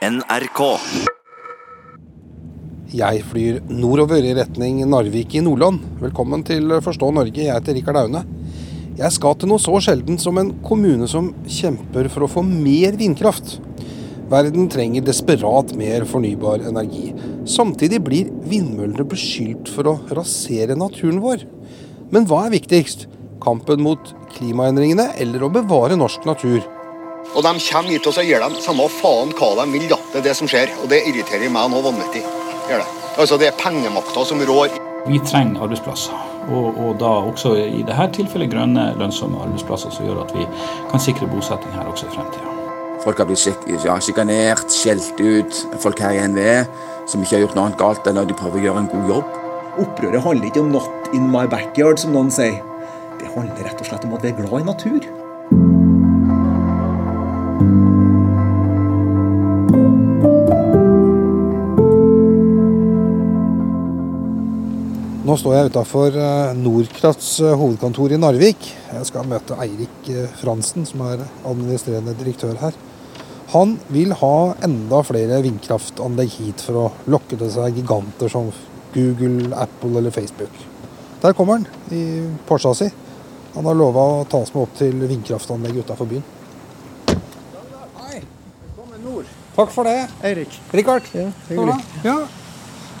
NRK. Jeg flyr nordover i retning Narvik i Nordland. Velkommen til Forstå Norge, jeg heter Rikard Aune. Jeg skal til noe så sjelden som en kommune som kjemper for å få mer vindkraft. Verden trenger desperat mer fornybar energi. Samtidig blir vindmøllene beskyldt for å rasere naturen vår. Men hva er viktigst? Kampen mot klimaendringene eller å bevare norsk natur? Og de kommer hit og så gjør dem samme faen hva de vil. da. Det er det som skjer. Og det irriterer meg noe vanvittig. Gjør det. Altså, Det er pengemakta som rår. Vi trenger arbeidsplasser, og, og da også i dette tilfellet grønne, lønnsomme arbeidsplasser som gjør at vi kan sikre bosetting her også i fremtida. Folk har blitt sjik ja, sjikanert, skjelt ut. Folk her i NVE som ikke har gjort noe annet galt enn at de prøver å gjøre en god jobb. Opprøret handler ikke om 'not in my backyard', som noen sier. Det handler rett og slett om at vi er glad i natur. Nå står jeg utafor Nordkrafts eh, hovedkontor i Narvik. Jeg skal møte Eirik eh, Fransen, som er administrerende direktør her. Han vil ha enda flere vindkraftanlegg hit for å lokke til seg giganter som Google, Apple eller Facebook. Der kommer han i Porscha si. Han har lova å ta oss med opp til vindkraftanlegget utafor byen. Hei. Velkommen nord. Takk for det. Eirik. Rikard. Ja, hyggelig. Ja.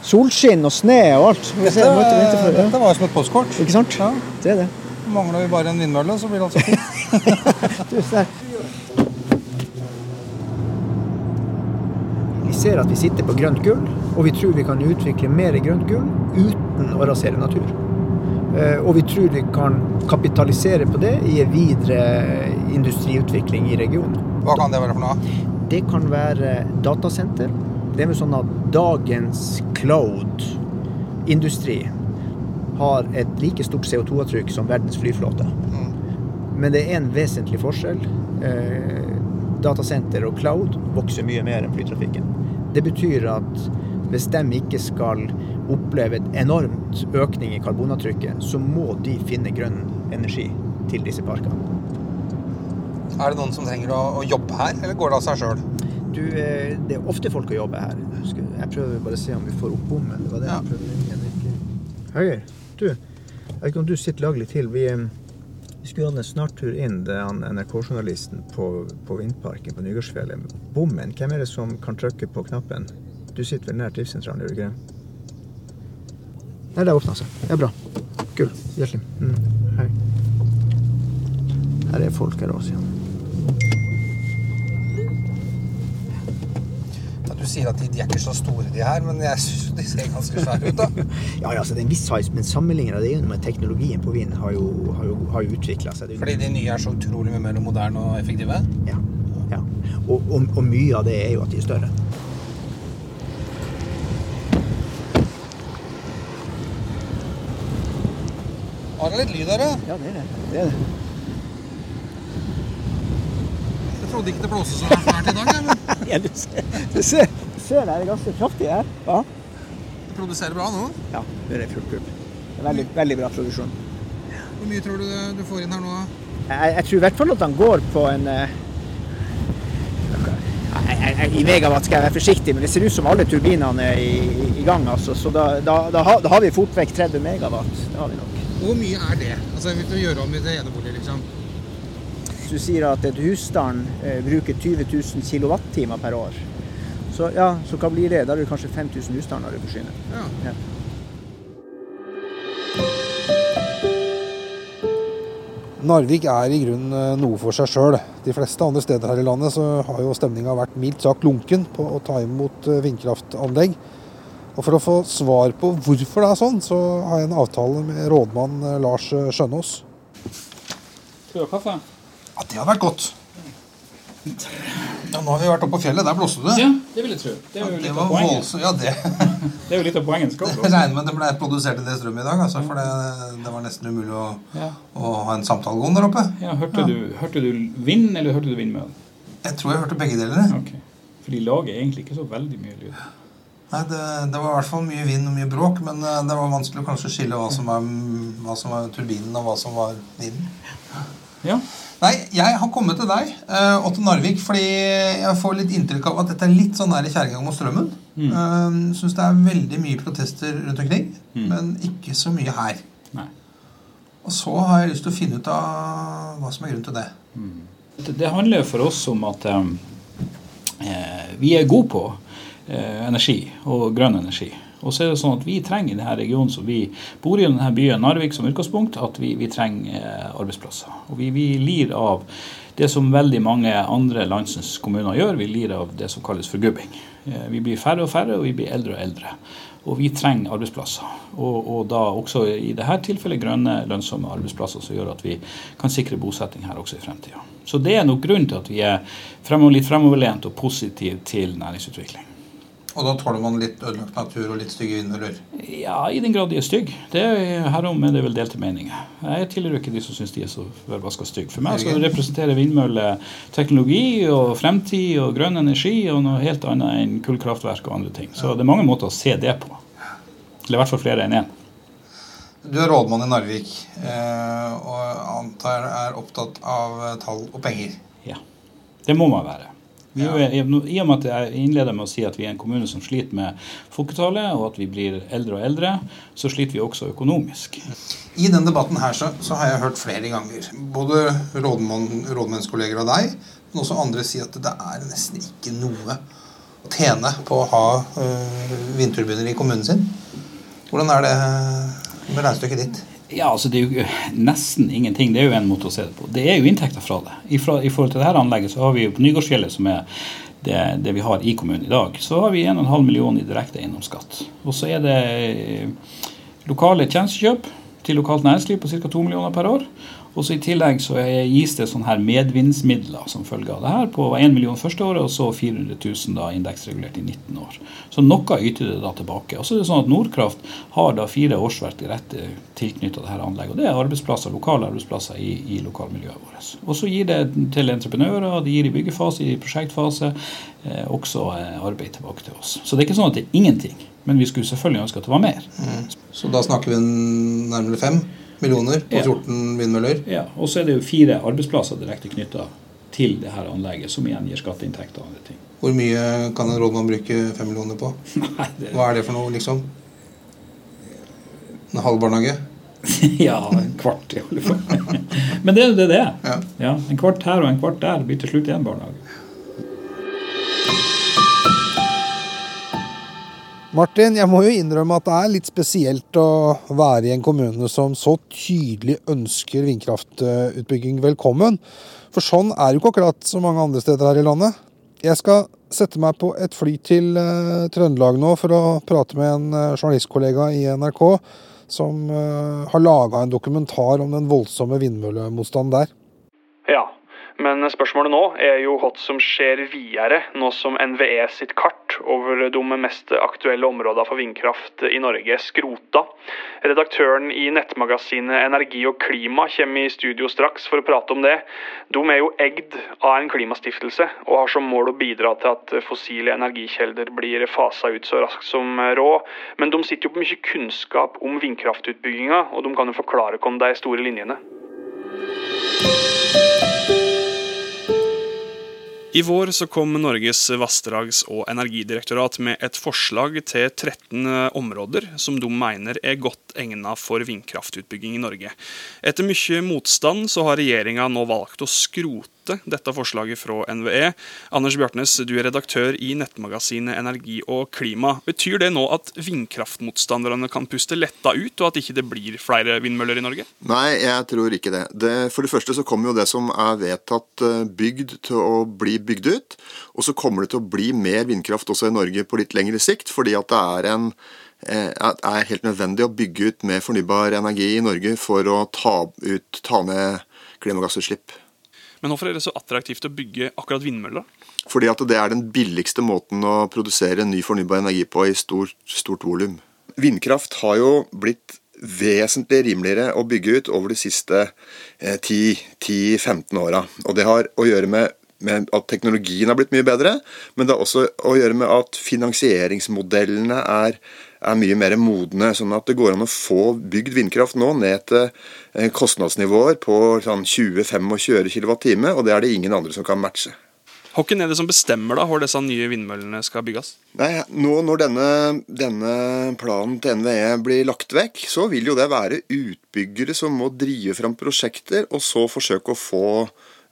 Solskinn og sne og alt. Dette, vent, dette var som et postkort. Ikke sant? Ja. Det er det. Mangler vi bare en vindmølle, så blir det altså fint. Vi ser at vi sitter på grønt gull, og vi tror vi kan utvikle mer grønt gull uten å rasere natur. Eh, Og vi tror vi kan kapitalisere på det i en videre industriutvikling i regionen. Hva kan det være for noe? Det kan være datasenter. Det er vel sånn at dagens cloud-industri har et like stort CO2-avtrykk som verdens flyflåte. Men det er en vesentlig forskjell. Eh, datasenter og cloud vokser mye mer enn flytrafikken. Det betyr at hvis de ikke skal oppleve et enormt økning i karbonavtrykket, så må de finne grønn energi til disse parkene. Er det noen som trenger å jobbe her, eller går det av seg sjøl? Du, eh, det er ofte folk å jobbe her. Jeg prøver bare å se om vi får opp bommen. Det var det Ja. jeg prøvde å Høyer. Du. Jeg vet ikke om du sitter laglig til. Vi, eh, vi skulle hatt en snartur inn til han NRK-journalisten på, på Vindparken på Nygårdsfjellet. Bommen, hvem er det som kan trykke på knappen? Du sitter vel nær driftssentralen, gjør du ikke det? Nei, det åpna seg. Ja, bra. Gull. Hjertelig. Mm. Hei. Her er folk her også, ja. Du sier at de, de er ikke så store, de her, men jeg syns de ser ganske svære ut, da. Ja, ja, altså det er en viss size, men sammenlignet det med teknologien på vind har jo, har jo, har jo utvikla seg. Fordi de nye er så utrolig mye mer moderne og effektive. Ja. ja. Og, og, og mye av det er jo at de er større. Har det litt lyd her, da? Ja, det er det. det, er det. Jeg trodde ikke det blåste så fælt i dag, men Ja, du ser, du ser, du ser det er ganske kraftig her. Ja, det produserer bra nå. ja det er fullt kupp. Er veldig, veldig bra produksjon. Hvor mye tror du du får inn her nå? Jeg, jeg tror i hvert fall at han går på en eh, jeg, jeg, jeg, I megawatt skal jeg være forsiktig, men det ser ut som alle turbinene er i, i- gang. Altså, så da, da, da, har, da har vi fort vekk 30 megawatt. Det har vi nok. Hvor mye er det? Altså, Hvis du gjør om i det ene boliget, liksom. Hvis du sier at et husstand eh, bruker 20 000 kWt per år, så, ja, så hva blir det? Da er det kanskje 5000 husstander du forsyner. Ja. Ja. Narvik er i grunnen eh, noe for seg sjøl. De fleste andre steder her i landet så har jo stemninga vært mildt sagt lunken på å ta imot eh, vindkraftanlegg. Og For å få svar på hvorfor det er sånn, så har jeg en avtale med rådmann Lars Skjønås. Skal du ha kaffe? Ja, Det har vært godt. Ja, Nå har vi vært oppe på fjellet. Der blåste det. Ja, det vil jeg tro. Det er jo litt av poenget. Ja, det Det er jo litt av poenget. Skal Jeg regner med det ble produsert i det strømmet i dag, altså, for det, det var nesten umulig å, Ja. å ha en samtale gående der oppe. Ja, hørte, Du, hørte du vind, eller hørte du vindmøll? Jeg tror jeg hørte begge deler. Okay. For de lager egentlig ikke så veldig mye lyd. Nei, det, det var i hvert fall mye vind og mye bråk, men eh, det var vanskelig å kanskje skille hva som var, hva som var turbinen og hva som var vinden. Ja. Nei, jeg har kommet til deg, uh, Otto Narvik, fordi jeg får litt inntrykk av at dette er litt sånn kjerringa mot strømmen. Mm. Uh, Syns det er veldig mye protester rundt omkring, mm. men ikke så mye her. Nei. Og så har jeg lyst til å finne ut av hva som er grunnen til det. Mm. Det, det handler for oss om at um, eh, vi er gode på uh, energi og grønn energi. Og så er det sånn at Vi trenger i denne regionen som vi bor i, denne byen Narvik som utgangspunkt, at vi, vi trenger eh, arbeidsplasser. Og vi, vi, lir av det som veldig mange andre landsens kommuner gjør, vi lir av det som kalles forgubbing. Eh, vi blir færre og færre, og vi blir eldre og eldre. Og vi trenger arbeidsplasser. Og, og da også i dette tilfellet grønne, lønnsomme arbeidsplasser som gjør at vi kan sikre bosetting her også i fremtida. Så det er nok grunnen til at vi er fremover, litt fremoverlent og positive til næringsutvikling. Og da tåler man litt ødelagt natur og litt stygge vindmøller? Ja, i den grad de er stygge. Herom er det vel delte meninger. Jeg tilhører ikke de som syns de er så forbaska stygge. For meg så representerer vindmøller teknologi og fremtid og grønn energi og noe helt annet enn kullkraftverk og andre ting. Så det er mange måter å se det på. Eller i hvert fall flere enn én. Du er rådmann i Narvik eh, og antar er opptatt av tall og penger? Ja. Det må man være. Vi er, I og med at jeg innleder med å si at vi er en kommune som sliter med folketallet, og at vi blir eldre og eldre, så sliter vi også økonomisk. I denne debatten her så, så har jeg hørt flere ganger, både rådmann, rådmennskolleger av deg, men også andre si at det er nesten ikke noe å tjene på å ha øh, vindturbiner i kommunen sin. Hvordan er det med regnestykket ditt? Ja, altså Det er jo nesten ingenting. Det er jo en måte å se det på. Det er jo inntekter fra det. I, fra, i forhold til dette anlegget så har vi jo på Nygårdsfjellet, som er det, det, vi har i kommunen i dag, så har vi 1,5 millioner i direkte eiendomsskatt. Og så er det eh, lokale tjenestekjøp til lokalt næringsliv på ca. 2 millioner per år. Og så I tillegg så gis det sånne her medvindsmidler som følge av det her, på 1 million første året og så 400 000 da indeksregulert i 19 år. Så noe yter det da tilbake. Og så er det sånn at Nordkraft har da fire årsverk direkte tilknyttet dette anlegget. og Det er arbeidsplasser, lokale arbeidsplasser i, i lokalmiljøet vårt. Og så gir det til entreprenører, det gir i byggefase, i prosjektfase, eh, også eh, arbeid tilbake til oss. Så det er ikke sånn at det er ingenting. Men vi skulle selvfølgelig ønske at det var mer. Mm. Så da snakker vi nærmere fem? Millioner på 14 vindmøller. Ja, Og så er det jo fire arbeidsplasser direkte knytta til det her anlegget, som igjen gir skatteinntekter. og andre ting. Hvor mye kan en rådmann bruke fem millioner på? Nei, det... Hva er det for noe, liksom? En halv barnehage? ja, en kvart i alle fall. Men det er jo det det er. Ja. Ja, en kvart her og en kvart der blir til slutt én barnehage. Martin, jeg må jo innrømme at det er litt spesielt å være i en kommune som så tydelig ønsker vindkraftutbygging velkommen. For sånn er jo ikke akkurat så mange andre steder her i landet. Jeg skal sette meg på et fly til uh, Trøndelag nå for å prate med en uh, journalistkollega i NRK som uh, har laga en dokumentar om den voldsomme vindmøllemotstanden der. Ja, men spørsmålet nå er jo hva som skjer videre, nå som NVE sitt kart over de mest aktuelle områdene for vindkraft i Norge skrota. Redaktøren i nettmagasinet Energi og Klima kommer i studio straks for å prate om det. De er jo egd av en klimastiftelse, og har som mål å bidra til at fossile energikjelder blir fasa ut så raskt som råd. Men de sitter jo på mye kunnskap om vindkraftutbygginga, og de kan jo forklare om de store linjene. I vår så kom Norges vassdrags- og energidirektorat med et forslag til 13 områder som de mener er godt egnet for vindkraftutbygging i Norge. Etter mye motstand så har regjeringa nå valgt å skrote dette forslaget fra NVE. Anders Bjartnes, du er redaktør i nettmagasinet Energi og Klima. Betyr det nå at vindkraftmotstanderne kan puste letta ut, og at ikke det blir flere vindmøller i Norge? Nei, jeg tror ikke det. det for det første så kommer jo det som er vedtatt eh, bygd til å bli bygd ut. Og så kommer det til å bli mer vindkraft også i Norge på litt lengre sikt, fordi at det er en det er helt nødvendig å bygge ut mer fornybar energi i Norge for å ta, ut, ta ned klimagassutslipp. Men hvorfor er det så attraktivt å bygge akkurat vindmøller? Fordi at det er den billigste måten å produsere ny fornybar energi på i stort, stort volum. Vindkraft har jo blitt vesentlig rimeligere å bygge ut over de siste 10-15 eh, åra. Og det har å gjøre med, med, at teknologien har blitt mye bedre, men det har også å gjøre med at finansieringsmodellene er, er mye mer modne. Sånn at det går an å få bygd vindkraft nå ned til eh, kostnadsnivåer på sånn 20-25 kWt, og det er det ingen andre som kan matche. Hvem er det som bestemmer da hvor disse nye vindmøllene skal bygges? Nei, nå Når denne, denne, planen til NVE blir lagt vekk, så vil jo det være utbyggere som må drive fram prosjekter, og så forsøke å få,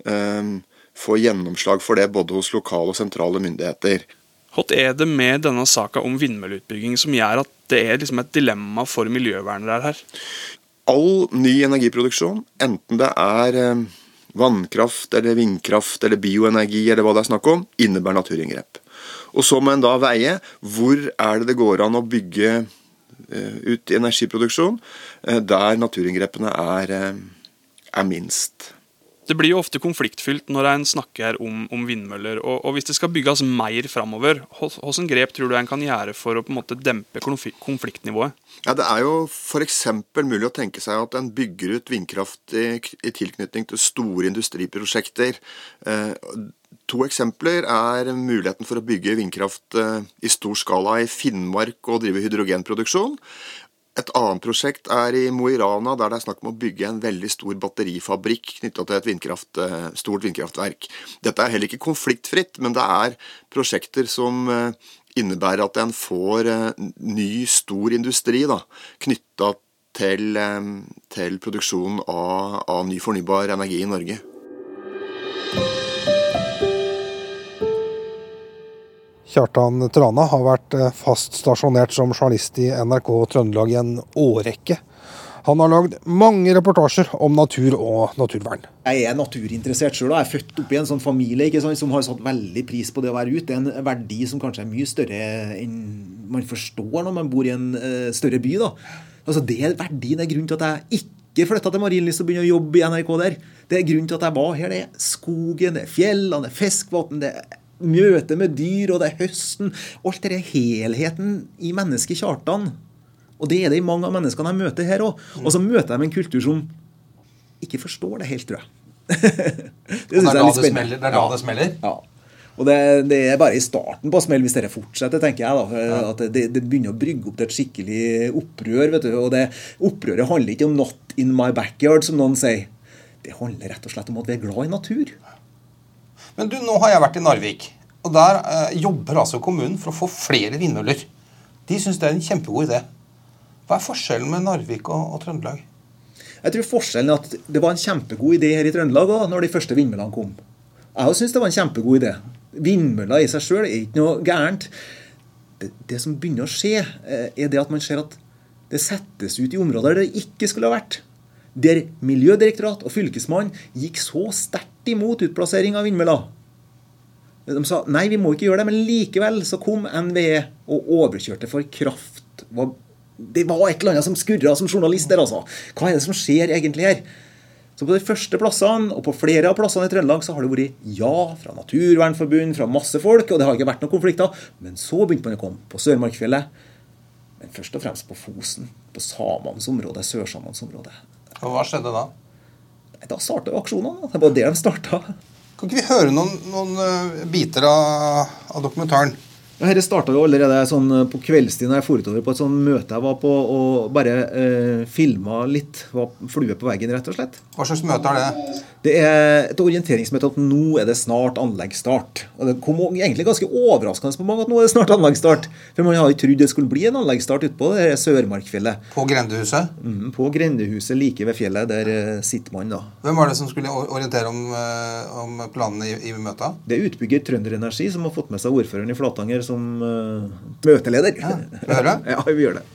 um, få gjennomslag for det både hos lokale og sentrale myndigheter. Hva er det med denne saka om vindmølleutbygging som gjør at det er liksom et dilemma for miljøvernere her? All ny energiproduksjon, enten det er um, vannkraft eller vindkraft eller bioenergi eller hva det er snakk om, innebærer naturinngrep. Og så må en da veie hvor er det det går an å bygge uh, ut energiproduksjon uh, der naturinngrepene er, er minst. Det blir jo ofte konfliktfylt når en snakker om, om vindmøller. Og, og, hvis det skal bygges mer framover, hvilke grep tror du en kan gjøre for å på en måte dempe konfliktnivået? Ja, Det er jo f.eks. mulig å tenke seg at en bygger ut vindkraft i, i tilknytning til store industriprosjekter. Eh, to eksempler er muligheten for å bygge vindkraft eh, i stor skala i Finnmark og drive hydrogenproduksjon. Et annet prosjekt er i Mo i Rana, der det er snakk om å bygge en veldig stor batterifabrikk knytta til et vindkraft, eh, stort vindkraftverk. Dette er heller ikke konfliktfritt, men det er prosjekter som eh, innebærer at en får eh, ny, stor industri knytta til, til produksjonen av, av ny fornybar energi i Norge. Kjartan Trana har vært eh, fast stasjonert som journalist i NRK Trøndelag i en årrekke. Han har lagd mange reportasjer om natur og naturvern. Jeg er naturinteressert sjøl. Jeg er født opp i en sånn familie sant, som har satt veldig pris på det å være ute. Det er en verdi som kanskje er mye større enn man forstår når man bor i en uh, større by. da. Altså, Det er verdien, er grunnen til at jeg ikke flytta til Marienlyst og begynte å jobbe i NRK der. Det er grunnen til at jeg var her. Det er skogen, det er fjellene, det er fiskevann. det er møte med dyr, og det er høsten. Alt dette helheten i mennesket Kjartan. Og det er det i mange av menneskene jeg møter her òg. Og så møter jeg med en kultur som ikke forstår det helt, tror jeg. det syns jeg er litt spennende. Det er da det smeller? Ja. Og det, det, er bare i starten på smell hvis dette fortsetter, tenker jeg. da, ja. At det, det, begynner å brygge opp til et skikkelig opprør. vet du, Og det opprøret handler ikke om 'not in my backyard', som noen sier. Det handler rett og slett om at vi er glad i natur. Men du, nå har jeg vært i Narvik, og der eh, jobber altså kommunen for å få flere vindmøller. De syns det er en kjempegod idé. Hva er forskjellen med Narvik og, og Trøndelag? Jeg tror forskjellen er at det var en kjempegod idé her i Trøndelag også, når de første vindmøllene kom. Jeg syns det var en kjempegod idé. Vindmøller i seg sjøl er ikke noe gærent. Det, det, som begynner å skje, eh, er det at man ser at det settes ut i områder der det ikke skulle ha vært. Der Miljødirektorat og Fylkesmann gikk så sterkt imot utplassering av vindmøller. De sa nei, vi må ikke gjøre det, men likevel så kom NVE og overkjørte for kraft. Det var et eller annet som skurra som journalist der, altså. Hva er det som skjer egentlig her? Så på de første plassene, og på flere av plassene i Trøndelag, så har det vært ja fra Naturvernforbund, fra masse folk, og det har ikke vært noen konflikter. Men så begynte man å komme på Sørmarkfjellet. Men først og fremst på Fosen. På samenes område, sørsamenes område. Og hva skjedde da? Da starta aksjonene. Det var det de starta. Kan ikke vi høre noen, noen eh, biter av, av dokumentaren? Dette starta jo allerede sånn eh, på kveldstid når jeg for utover på et sånt møte jeg var på, og bare eh, filma litt. Var flue på veggen, rett og slett. Hva slags møte er det? Det er et orienteringsmøte at nå er det snart anleggsstart. Og Det kom egentlig ganske overraskende på mange at nå er det snart anleggsstart. For man hadde ikke trodd det skulle bli en anleggsstart utpå det Sørmarkfjellet. På Grendehuset? Mm, på Grendehuset like ved fjellet. Der eh, sitter man da. Hvem var det som skulle orientere om, eh, om planene i, i møtet? Det er utbygger Trønder Energi som har fått med seg ordføreren i Flatanger som uh, møteleder. Ja, vi gjør det? ja, vi gjør det.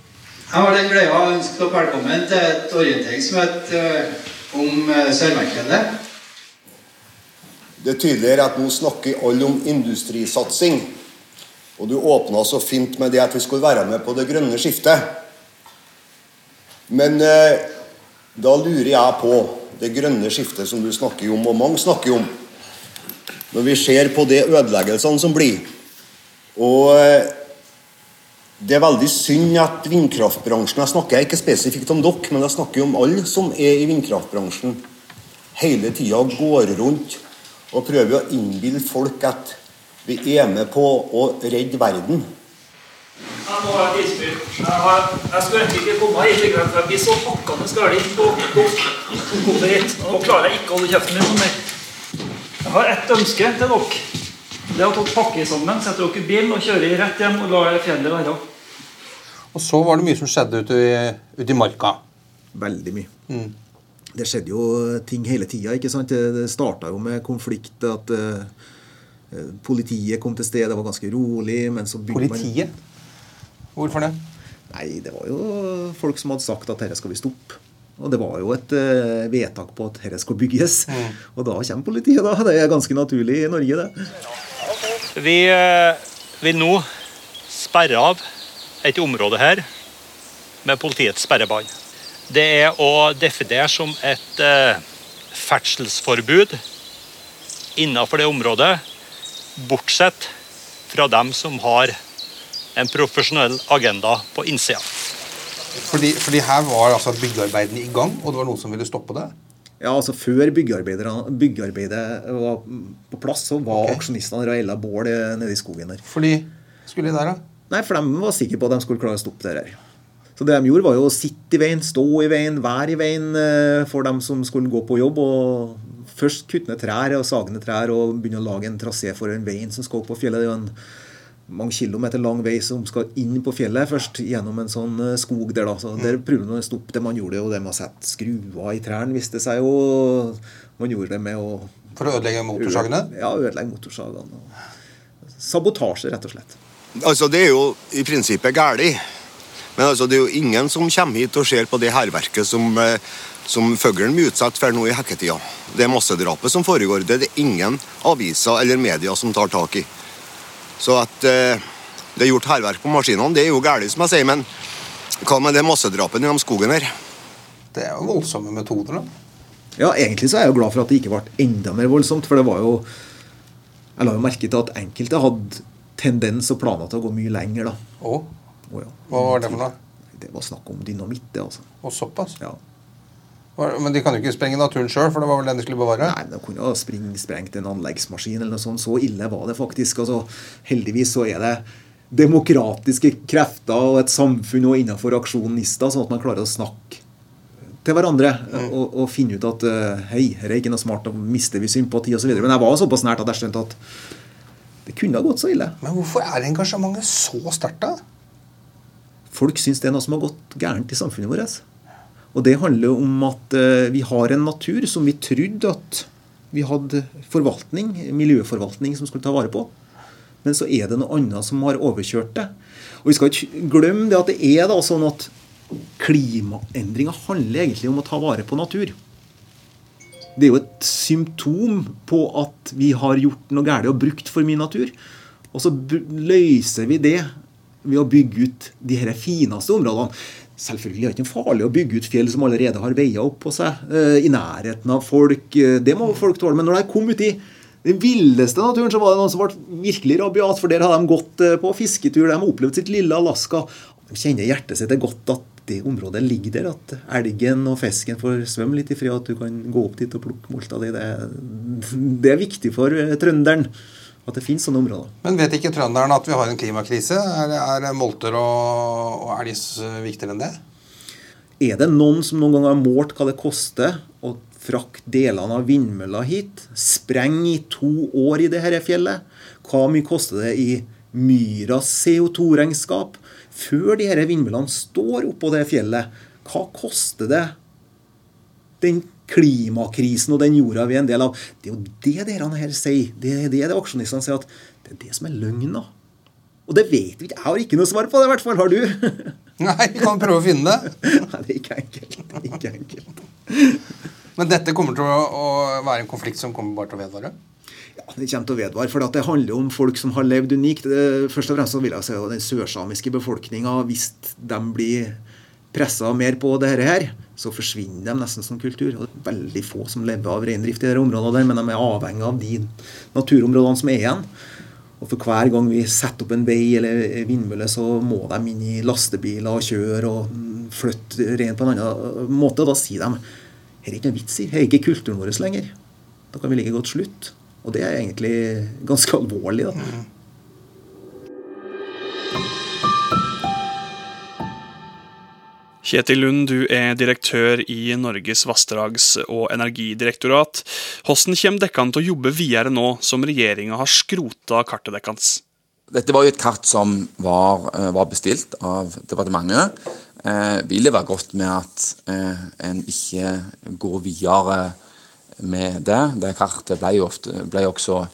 Jeg har den gleda å ønske dere velkommen til et orienteringsmøte eh, om uh, Sørmarkfjellet. Det er tydeligere at nå snakker alle om industrisatsing. Og du åpna så fint med det at vi skulle være med på det grønne skiftet. Men eh, da lurer jeg på det grønne skiftet som du snakker om, og mange snakker om. Når vi ser på de ødeleggelsene som blir, og eh, det er veldig synd at vindkraftbransjen Jeg snakker ikke spesifikt om dere, men jeg snakker om alle som er i vindkraftbransjen. Hele tida går rundt og prøver å innbille folk at vi er med på å redde verden. Jeg må ha et. Jeg, har, jeg skulle egentlig ikke komme hit for jeg blir så hakkende gæren på kommet hit. Nå klarer jeg ikke å holde kjeften min. Jeg har ett ønske til dere. Det at dere pakker sammen, setter dere i bilen og kjører rett hjem og lar fjellet være. Og så var det mye som skjedde ute i, ute i marka. Veldig mye. Mm. Det skjedde jo ting hele tida. Det, det starta jo med konflikt. At eh, politiet kom til stedet, det var ganske rolig. Men så begynte man- Politiet? Hvorfor det? Nei, det var jo folk som hadde sagt at dette skal vi stoppe. Og det var jo et eh, vedtak på at dette skal bygges. Og da kommer politiet, da. Det er ganske naturlig i Norge, det. Vi eh, vil nå sperre av et område her med politiets sperrebånd. Det er å definere som et eh, ferdselsforbud innenfor det området, bortsett fra dem som har en profesjonell agenda på innsida. Fordi, fordi her var altså byggearbeidene i gang, og det var noen som ville stoppe det? Ja, altså Før byggearbeidet var på plass, så var aksjonistene Raella Bård eh, nede i skogen der. Fordi Skulle de der, da? Nei, for de var sikre på at de skulle klare å stoppe det her. Så det de gjorde, var jo å sitte i veien, stå i veien, være i veien eh, for dem som skulle gå på jobb. og Først kutte ned trær og sage ned trær og begynne å lage en trasé for en veien som skal opp på fjellet. Det er jo en mange kilometer lang vei som skal inn på fjellet først, gjennom en sånn eh, skog der. da. Så Der prøvde man å stoppe det. Man gjorde jo det med å sette skruer i trærne, viste det seg jo. Man gjorde det med å For å ødelegge motorsagene? Ja, ødelegge motorsagene. Sabotasje, rett og slett. Altså, Det er jo i prinsippet galt. Men altså, det er jo ingen som kommer hit og ser på det hærverket som, eh, som fuglen blir utsatt for nå i hekketida. Det massedrapet som foregår, det er det ingen aviser eller medier som tar tak i. Så at eh, det er gjort hærverk på maskinene, det er jo galt, som jeg sier. Men hva med det massedrapet de skogen her? Det er jo voldsomme metoder, da. Ja, egentlig så er jeg jo glad for at det ikke ble enda mer voldsomt, for det var jo Jeg la jo merke til at enkelte hadde tendens og planer til å gå mye lenger, da. Å? Oh. Oh, ja. Hva var det for noe? Det var snakk om dynamitt, det, altså. Og såpass? Ja. Men de kan jo ikke sprenge naturen sjøl, for det var vel den de skulle bevare? Nei, De kunne ha spring, sprengt en anleggsmaskin eller noe sånt. Så ille var det faktisk. Altså, heldigvis så er det demokratiske krefter og et samfunn og innenfor aksjonister, sånn at man klarer å snakke til hverandre og, og finne ut at eh, hei, her er ikke noe smart, da mister vi sympati osv. Men jeg var såpass nært at jeg skjønte at det kunne ha gått så ille. Men hvorfor er engasjementet så sterkt, da? Folk syns det er noe som har gått gærent i samfunnet vårt. Og det handler om at eh, vi har en natur som vi trodde at vi hadde forvaltning, miljøforvaltning som skulle ta vare på. Men så er det noe annet som har overkjørt det. Og vi skal ikke glemme det at det er da sånn at klimaendringer handler egentlig om å ta vare på natur. Det er jo et symptom på at vi har gjort noe galt og brukt for mye natur. Og så løser vi det ved å bygge ut de her fineste områdene. Selvfølgelig er det ikke farlig å bygge ut fjell som allerede har veier opp på seg, eh, i nærheten av folk. eh, Det må folk tåle. Men når de kom ut i den villeste naturen, så var det noen som ble virkelig rabiat. For der hadde de gått eh, på fisketur, de har opplevd sitt lille Alaska. De kjenner hjertet sitt godt at det området ligger der. At elgen og fisken får svømme litt i fred, at du kan gå opp dit og plukke molta di. Det, det er viktig for trønderen at det finnes sånne områder. Men vet ikke trønderen at vi har en klimakrise? Er, er molter og, og elg viktigere enn det? Er det noen som noen gang har målt hva det koster å frakte delene av vindmølla hit? Sprenge i to år i det her fjellet? Hva mye koster det i Myras CO2-regnskap? Før de her vindmøllene står oppå det fjellet, hva koster det den klimakrisen og den jorda vi er en del av? Det er jo det dere her sier. Det er det, det aksjonistene sier, at det er det som er løgna. Og det vet vi ikke. Jeg har ikke noe svar på det, i hvert fall. Har du? Nei, vi kan prøve å finne det. Nei, det er ikke enkelt. Det er ikke enkelt. Men dette kommer til å, være en konflikt som kommer bare til å vedvare? Ja, Det kommer til å vedvare, for det handler om folk som har levd unikt. Først og fremst vil jeg si at den sørsamiske befolkninga, hvis de blir pressa mer på dette her, så forsvinner de nesten som kultur. Og det er veldig få som lever av reindrift i de områdene, der, men de er avhengig av de naturområdene som er igjen. Og for hver gang vi setter opp en vei eller vindmølle, så må de inn i lastebiler og kjøre og mm, flytte rein på en annen måte. Og da sier de her er ikke noe vits i, her er ikke kulturen vår lenger. Da kan vi like godt slutte. Og det er egentlig ganske alvorlig. da. Kjetil Lund, du er direktør i Norges vassdrags- og energidirektorat. Hvordan kommer dere til å jobbe videre nå som regjeringa har skrota kartet deres? Dette var jo et kart som var, eh, var bestilt av departementet. Eh, vi lever godt med at eh, en ikke går videre med det. Det kartet ble jo ofte, ble også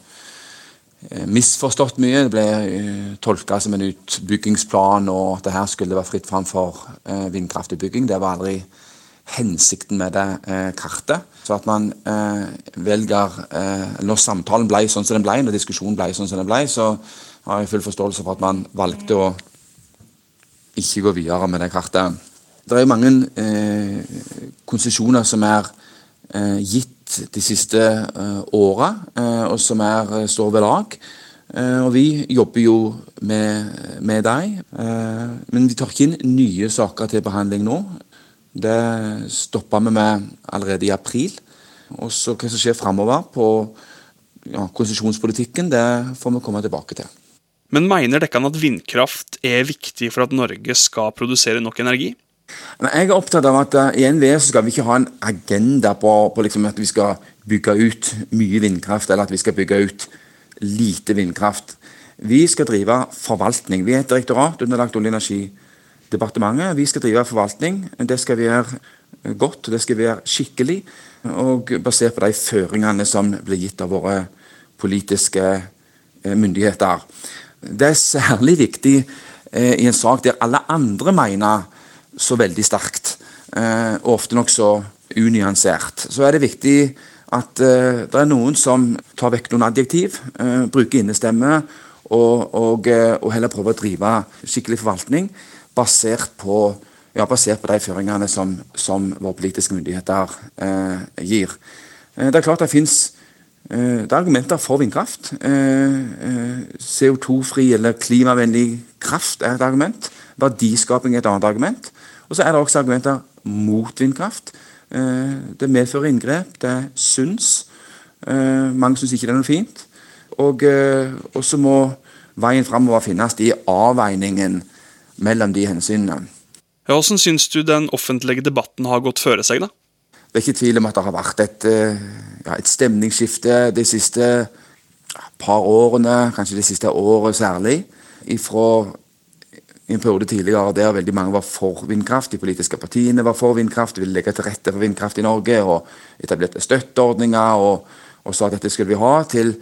misforstått mye. Det ble uh, tolka som en utbyggingsplan, og at det her skulle være fritt fram for uh, vindkraftutbygging. Det var aldri hensikten med det kartet. Så at man velger Når samtalen ble sånn som den ble, når diskusjonen ble sånn som den ble, så har jeg full forståelse for at man valgte å ikke gå videre med det kartet. Det er mange konsesjoner som er gitt de siste uh, åra, uh, og som er, uh, står ved lag. Og vi jobber jo med, med deg, men vi tar ikke inn nye saker til behandling nå. Det stoppa vi med allerede i april. Og så hva som skjer framover på ja, konsesjonspolitikken, det får vi komme tilbake til. Men mener dekkene at vindkraft er viktig for at Norge skal produsere nok energi? Jeg er opptatt av at uh, i NVE skal vi ikke ha en agenda på, på liksom at vi skal bygge ut mye vindkraft, eller at vi skal bygge ut lite vindkraft. Vi skal drive forvaltning. Vi er et direktorat underlagt Olje- og energidepartementet. Vi skal drive forvaltning. Det skal være godt, det skal være skikkelig. Og basert på de føringene som blir gitt av våre politiske eh, myndigheter. Det er særlig viktig eh, i en sak der alle andre mener så veldig sterkt, eh, og ofte nokså unyansert. Så er det viktig at uh, det er noen som tar vekk noen adjektiv, uh, bruker innestemme og, og, og, heller prøver å drive skikkelig forvaltning basert på, ja, basert på de føringene som, som våre politiske myndigheter gir. det er klart det fins det er argumenter for vindkraft. CO2-fri eller klimavennlig kraft er et argument. Verdiskaping er et annet argument. Og så er det også argumenter mot vindkraft. Eh, det medfører inngrep, det syns. Eh, mange syns ikke det er noe fint. Og eh, så må veien framover finnes i avveiningen mellom de hensynene. Ja, hvordan syns du den offentlige debatten har gått føre seg, da? Det er ikke tvil om at det har vært et, ja, et stemningsskifte de siste par årene, kanskje det siste året særlig. Fra i en periode tidligere der veldig mange var for vindkraft. De politiske partiene var for vindkraft, de ville legge til rette for vindkraft i Norge. og Etablerte støtteordninger og, og sa at dette skulle vi ha. til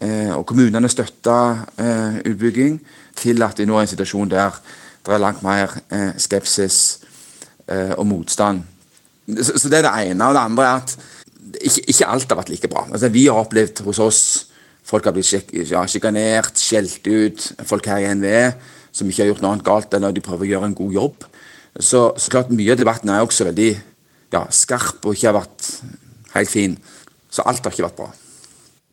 eh, og Kommunene støtta eh, utbygging. Til at vi nå er i en situasjon der det er langt mer eh, skepsis eh, og motstand. Så, så, det er det ene. Og det andre er at ikke, ikke alt har vært like bra. Altså, vi har opplevd hos oss folk har blitt ja, sjikanert, skjelt ut. Folk her i NVE som ikke har gjort noe annet galt enn at de prøver å gjøre en god jobb. Så, så klart Mye av debatten er også veldig ja, skarp og ikke har vært helt fin. Så alt har ikke vært bra.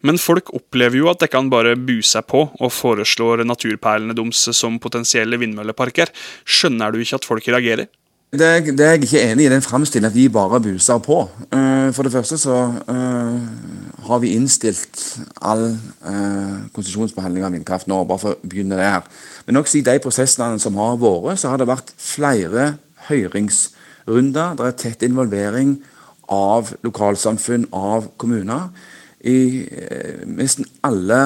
Men folk opplever jo at de kan bare bu seg på og foreslår naturperlene deres som potensielle vindmølleparker. Skjønner du ikke at folk reagerer? Det, det er jeg ikke enig i den framstillingen at vi bare buser på. Uh, for det første så uh, har vi innstilt all eh, konsesjonsbehandling av vindkraft nå, bare for å begynne der. Men også i de prosessene som har vært, så har det vært flere høringsrunder. Det er tett involvering av lokalsamfunn, av kommuner. I eh, nesten alle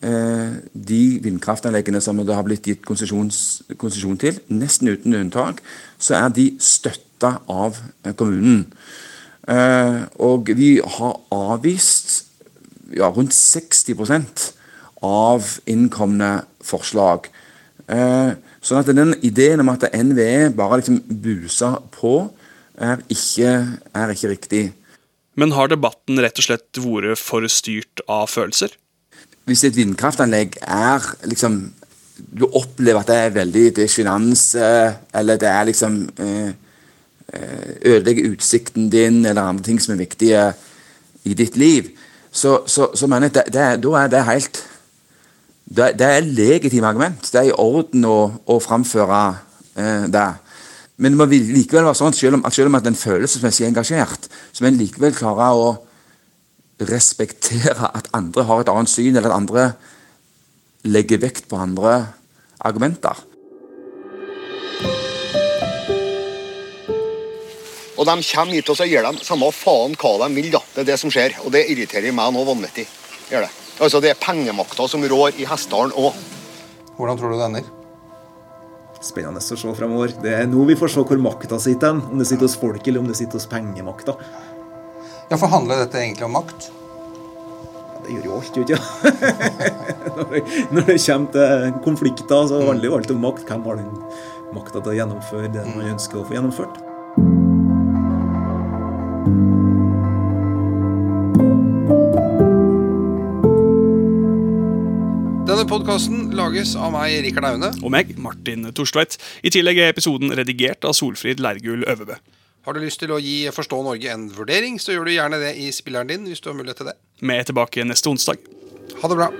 eh, de vindkraftanleggene som det har blitt gitt konsesjon til, nesten uten unntak, så er de støtta av eh, kommunen. Eh, og vi har avvist ja, rundt 60% av innkomne forslag. Eh, sånn at den ideen om at NVE bare liksom buser på, er ikke, er ikke riktig. Men har debatten rett og slett vært for styrt av følelser? Hvis et vindkraftanlegg er liksom Du opplever at det er veldig det er sjenanse, eller det er liksom eh, eh, Ødelegger utsikten din, eller andre ting som er viktige i ditt liv, så, så, så mener jeg at da er det helt det, det er legitime argument. Det er i orden å, å framføre eh, det. Men det må likevel være sånn selv om, at selv om at en følelsesmessig engasjert, så må en likevel klare å respektere at andre har et annet syn, eller at andre legger vekt på andre argumenter. Og de kommer hit og så gir dem samme faen hva de vil. da. Det er det som skjer. Og det irriterer meg nå vanvittig. Gjør det. Altså Det er pengemakta som rår i Hessdalen òg. Hvordan tror du det ender? Spennende å se fremover. Det er nå vi får se hvor makta sitter. hen. Om det sitter hos folk, eller om det sitter hos pengemakta. Ja, for handler dette egentlig om makt? Det gjør jo alt, gjør det ikke når, det, når det kommer til konflikter, så handler jo alt om makt. Hvem har den makta til å gjennomføre det man ønsker å få gjennomført? Podkasten lages av meg, Rikard Aune. Og meg, Martin Torstveit. I tillegg er episoden redigert av Solfrid Lergull Øvebø. Har du lyst til å gi Forstå Norge en vurdering, så gjør du gjerne det i spilleren din hvis du har mulighet til det. Vi er tilbake neste onsdag. Ha det bra.